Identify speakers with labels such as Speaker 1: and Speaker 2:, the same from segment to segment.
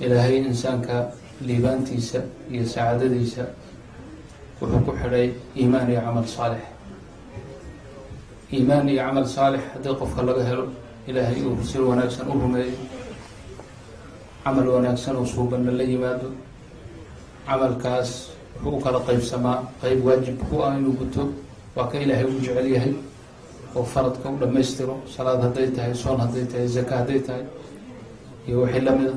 Speaker 1: ilaahay insaanka liibaantiisa iyo sacaadadiisa wuxuu ku xidhay iimaan iyo camal saalix. Iimaan iyo camal saalix haddii qofka laga helo ilaahay uu si wanaagsan u rumeeyo camal wanaagsan oo suubanna la yimaado. Camalkaas wuxuu u kala qeybsamaa qeyb waajib ku ah inuu guto. Waa ka ilaahay u jecel yahay oo faradka u dhammaystiro. Salaad hadday tahay soon hadday tahay zaka hadday tahay iyo wixii lamida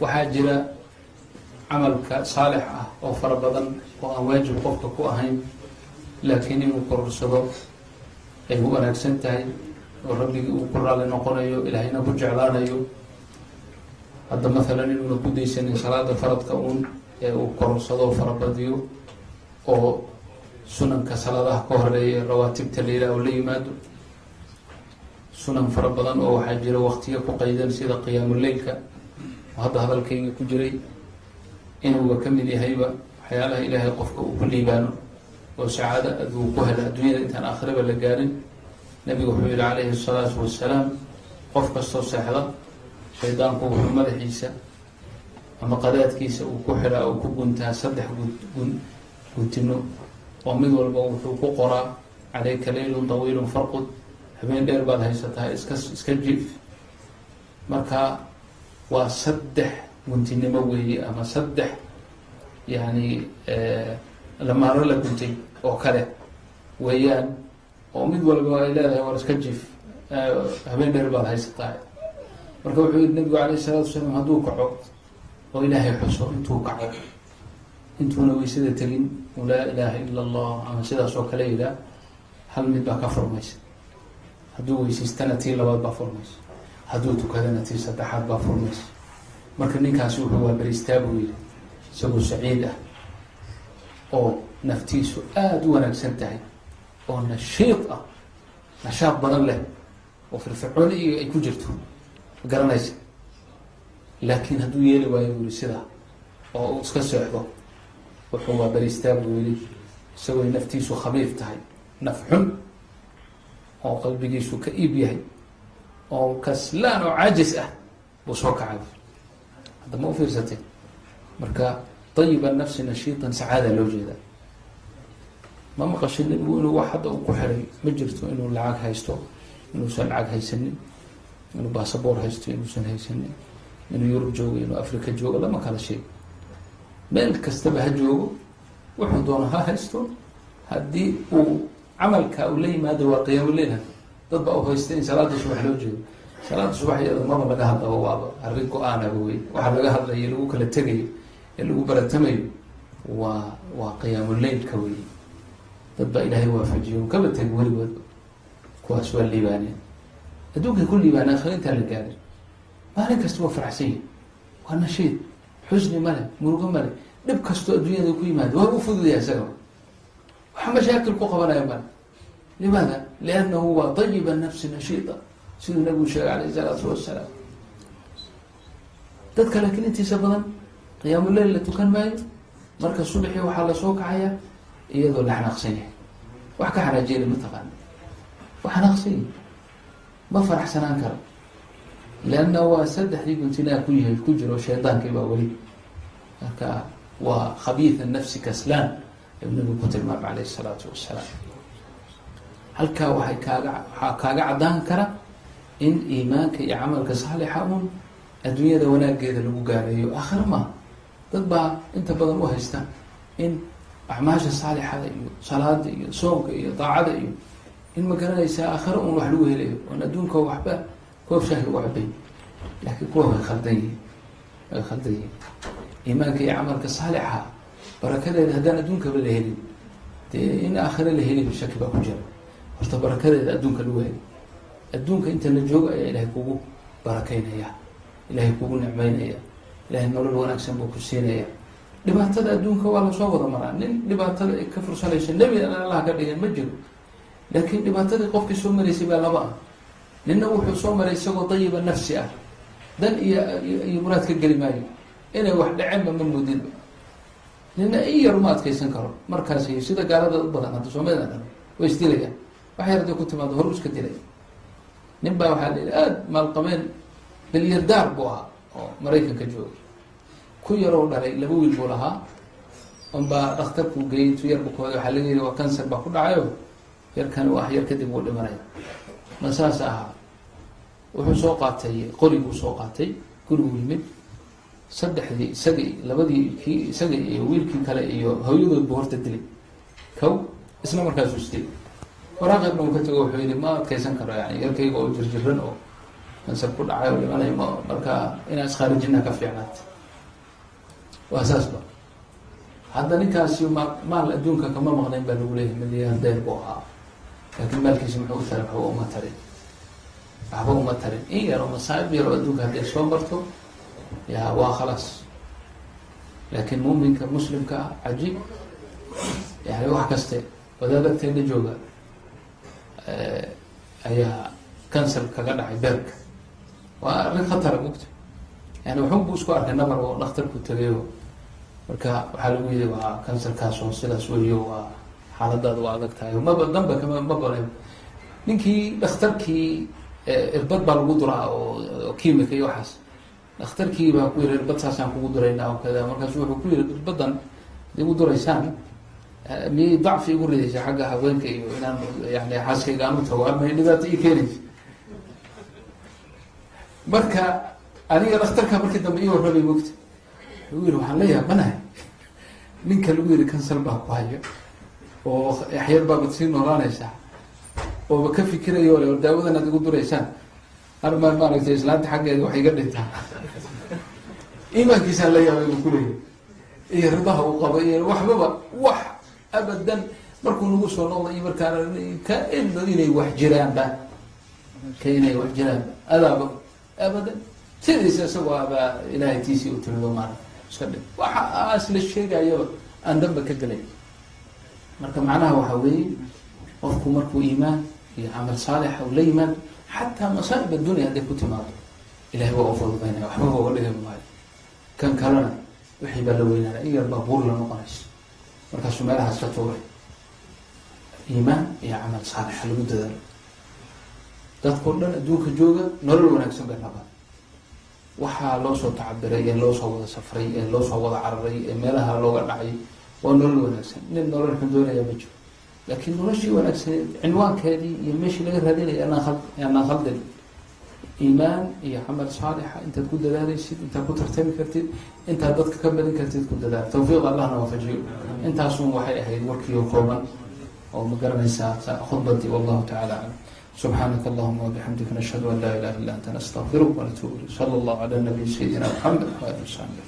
Speaker 1: waxaa jira camalka saalix ah oo fara badan oo aan waajib qofka ku ahayn laakiin inuu korursado ay u wanaagsan tahay oo rabbigii uu ku raali noqonayo ilaahayna ku jeclaanayo. Hadda maalan inuuna ku daysanin salaada faradka uun ee uu korursado farabadiyo oo sunanka salaadaha ka horreeya rawaatibta layidhah oo la yimaado. Sunan fara badan oo waxaa jira waktiyo ku qaydan sida qiyaamuleylka oo hadda hadalkayga ku jiray inuuba ka mid yahayba waxyaalaha ilaahay qofka uu ku liibaano oo sacaado aduu ku hela adduunyada intaan aakhiraba la gaarin. Nabigu wuxuu yihi calayhi asalaatu wassalaam qof kastoo seexda shaydaanku wuxuu madaxiisa ama qadaadkiisa uu ku xidhaa oo ku guntaa saddex gun guntino oo mid walba wuxuu ku qoraa calayka leylun tawiilun farqud habeen dheer baad haysataa iska iska jif marka waa saddex guntinimo weeye ama saddex yani lamaaro la guntay oo kale weeyaan oo mid walba ay leedahay war iska jif habeen dheer baad haysataa. Marka wuxuu yihi nabigu alayh isalaatu wasalaam hadduu kaco oo ilaahay xuso intuu kaco intuuna weysada tegin u laa ilaaha ila allah ama sidaas oo kale yidhaah hal mid baa ka furmaysa hadduu weysaystana tii labaad baa furmaysa hadduu tukadana tii saddexaad baa furmaysa marka ninkaasi wuxuu waaberistaa buu yihi isagoo saciid ah oo naftiisu aada u wanaagsan tahay oo nashiid ah nashaad badan leh oo firfircooni iyo ay ku jirto. Garanaysa? Laakiin hadduu yeeli waayo buu yihi sidaa oo uu iska seexdo wuxuu waaberistaa buu yihi isagooy naftiisu khabiif tahay naf xun oo qalbigiisu ka iib yahay oo kaslaan oo caajis ah buu soo kacay. Hadda ma ufiirsatay marka ayiba nafsi nashiitan sacaada loo jeedaa. Ma maqashin nabigu inuu wax hadda uu ku xiray? Ma jirto inuu lacag haysto inuusan lacag haysanin inuu basaboor haysto inuusan haysanin inuu yurub joogo inuu africa joogo lama kala sheego meel kastaba ha joogo wuxuu doono ha haysto haddii uu camalka uu la yimaado waa qiyaamuleilha dad baa u haysta in salaada subax loo jeedo salaada subax iyada maba laga hadlaba waaba arrin go'aanaba wey waxaa laga hadlayo lagu kala tegayo ee lagu baratamayo waa waa qiyaamuleylka wey dad baa ilaahay waafajiyo kaba teg weligood. Kuwaas waa liibaaneen adduunkay ku liibaaneen akhrintaa la gaarin maalin kasta waa faraxsan yahi waa nashiid xusni male murugo male dhib kastoo adduunyada ku yimaado waa u fududaya isaga waxa mashaakil ku qabanaya male limaada liannahu waa ayiba nafsi nashiida siduu nabigu sheegay alayh isalaatu wasalaam dadka laakiin intiisa badan qiyaamuleyl la tukan maayo marka subaxii waxaa la soo kacaya iyadoo la xanaaqsan yahay wax ka xanaajiyana mataqaana wa xanaaqsan yahay ma faraxsanaan karo leanna waa saddexdii guntinaa ku yahay ku jiro shaydaankii baa weli marka waa khabiida nafsi kaslaan ayuu nabigu ku tilmaamay alayh isalaatu wasalaam halkaa waxay kaaga waxaa kaaga caddaan kara in iimaanka iyo camalka saalixa un adduunyada wanaageeda lagu gaarayo aakhira maaha dad baa inta badan u haysta in acmaasha saalixada iyo salaada iyo soomka iyo daacada iyo in ma garanaysaa aakhira un wax lagu helayo oon adduunka waxba koob shaahi lagu cabay laakiin kuwa way khaldan yihiin way khaldan yihiin iimaanka iyo camalka saalixa barakadeeda haddaan adduunkaba la helin dee in aakhira la heliba shaki baa ku jira horta barakadeeda adduunka lagu heli adduunka inta la joogo ayaa ilaahay kugu barakaynaya. Ilaahay kugu nicmeynaya ilaahay nolol wanaagsan buu ku siinaya. Dhibaatada adduunka waa la soo wada maraa. Nin dhibaatada ka fursanayso nebi allah ka dhigan ma jiro. Laakiin dhibaatadii qofkii soo maraysay baa laba ah. Ninna wuxuu soo maray isagoo dayiba nafsi ah. Dan iyo iyo muraad ka geli maayo. Inay wax dhaceenba ma moodinba nina in yar uma adkaysan karo. Markaas sida gaalada u badan. Hadda soomaalida way isdilayaan wax yar haday ku timaado hor iska dilay. Nin baa waxaa la yihi aada maalqabeen bilyardaar buu ahaa oo maraykanka jooga. Ku yaroo dhalay laba wiil buu lahaa. Unbaa dhakhtarkuu geeyey intuu yar bukooda waxaa laga yidhi waa cancer baa ku dhacayo. Yarkani waa yar kadib wuu dhimanaya ma saas ahaa. Wuxuu soo qaatay qori buu soo qaatay. Gurigu yimid. Saddexdii isagii labadii kii isaga iyo wiilkii kale iyo hooyadood buu horta dilay. Kow isna markaasuu isdilay waraaqeedna uu ka tago wuxuu yihi ma adkaysan karo yani yarkayga oo jirjiran oo kansar ku dhacay oo dhimanay ma marka inaan iskaarijina ka fiicnaata waa saas ba. Hadda ninkaasi ma maal adduunka kama maqnayn baa lagu leeyahay milyaandeer buu ahaa. Laakiin maalkiisi muxuu u taray waxba uma tarin. Waxba uma tarin. In yaroo masaa'ib yaroo adduunka hadday soo marto ya waa khalaas laakiin muuminka muslimka ah cajiib yani wax kaste wadaadagteena jooga ayaa cancel kaga dhacay beerka. Waa arrin khatara mugta yani waxun buu isku arkay nabar oo dhakhtarku tegayo marka waxaa lagu yidhi waa cancerkaas oo sidaas weyo waa xaaladaada waa adag tahay. Maba danba kama ma banen ninkii dhakhtarkii irbad baa lagu duraa oo kimika iyo waxaas. Dhakhtarkii baa ku yihi irbad kugu duraynaa oo kada markaasu wuxuu ku yihi irbadan ad igu duraysaan miyay dacfi igu ridaysa xagga haweenka iyo inaan yani xaaskayga aan u tago ama dhibaato ii keenaysa marka aniga dhakhtarka markii dambe ii warrabay mogta wuxuu yihi waxaan la yaabanahay ninka lagu yihi kansal baa ku hayo oo axyar baabad sii noolaanaysaa ooba ka fikirayo le daawadan aad igu duraysaan. Arma maaragtay islaanta xaggeeda wax iga dhintaa iimaankiisaan la yaabay buu kuleeyahy iyo ridaha uu qabo iyo waxbaba wax abadan markuu nagu soo noqda iyo markaana ka ino inay wax jiraanba ka inay wax jiraanba adaaba abadan. Sidiisa isagoo abaa ilaahay tiisii u timido maara iska dhi waxaas la sheegayaba aan dhanba ka gelay marka macnaha waxaa weeye qofku markuu iimaan iyo camal saalixa u la yimaado xataa masaa'ib addunya hadday ku timaado ilahay waa u fududaynaya waxbaba uga dhigi maayo. Kan kalena wixii baa la weynaana in yar baa la noqonayso markaasuu meelahaas ka tuuray. Iimaan iyo camal saalixa lagu dadaalo. Dadkao dhan adduunka jooga nolol wanaagsan bay rabaan. Waxaa loo soo tacabiray ee loo soo wada safray ee loo soo wada cararay ee meelaha looga dhacay waa nolol wanaagsan. Nin nolol xun doonaya ma jiro. Laakiin noloshii wanaagsaneed cinwaankeedii iyo meeshii laga raadinaya anaan khaldin iimaan iyo camal saalixa intaad ku dadaalaysid intaad ku tartami kartid intaad dadka ka badin kartid ku dadaal. Tawfiiq allahna waafajiyo intaasun waxay ahayd warkiio kooban oo ma garanaysaa khudbadii wallahu tacala aclam subxaanaka allahuma wabixamdika nashhadu an laa ilaha illa anta nastaqfiruk wanatuub sala allahu cala nabiy sayidina maxamed waali wasaxbi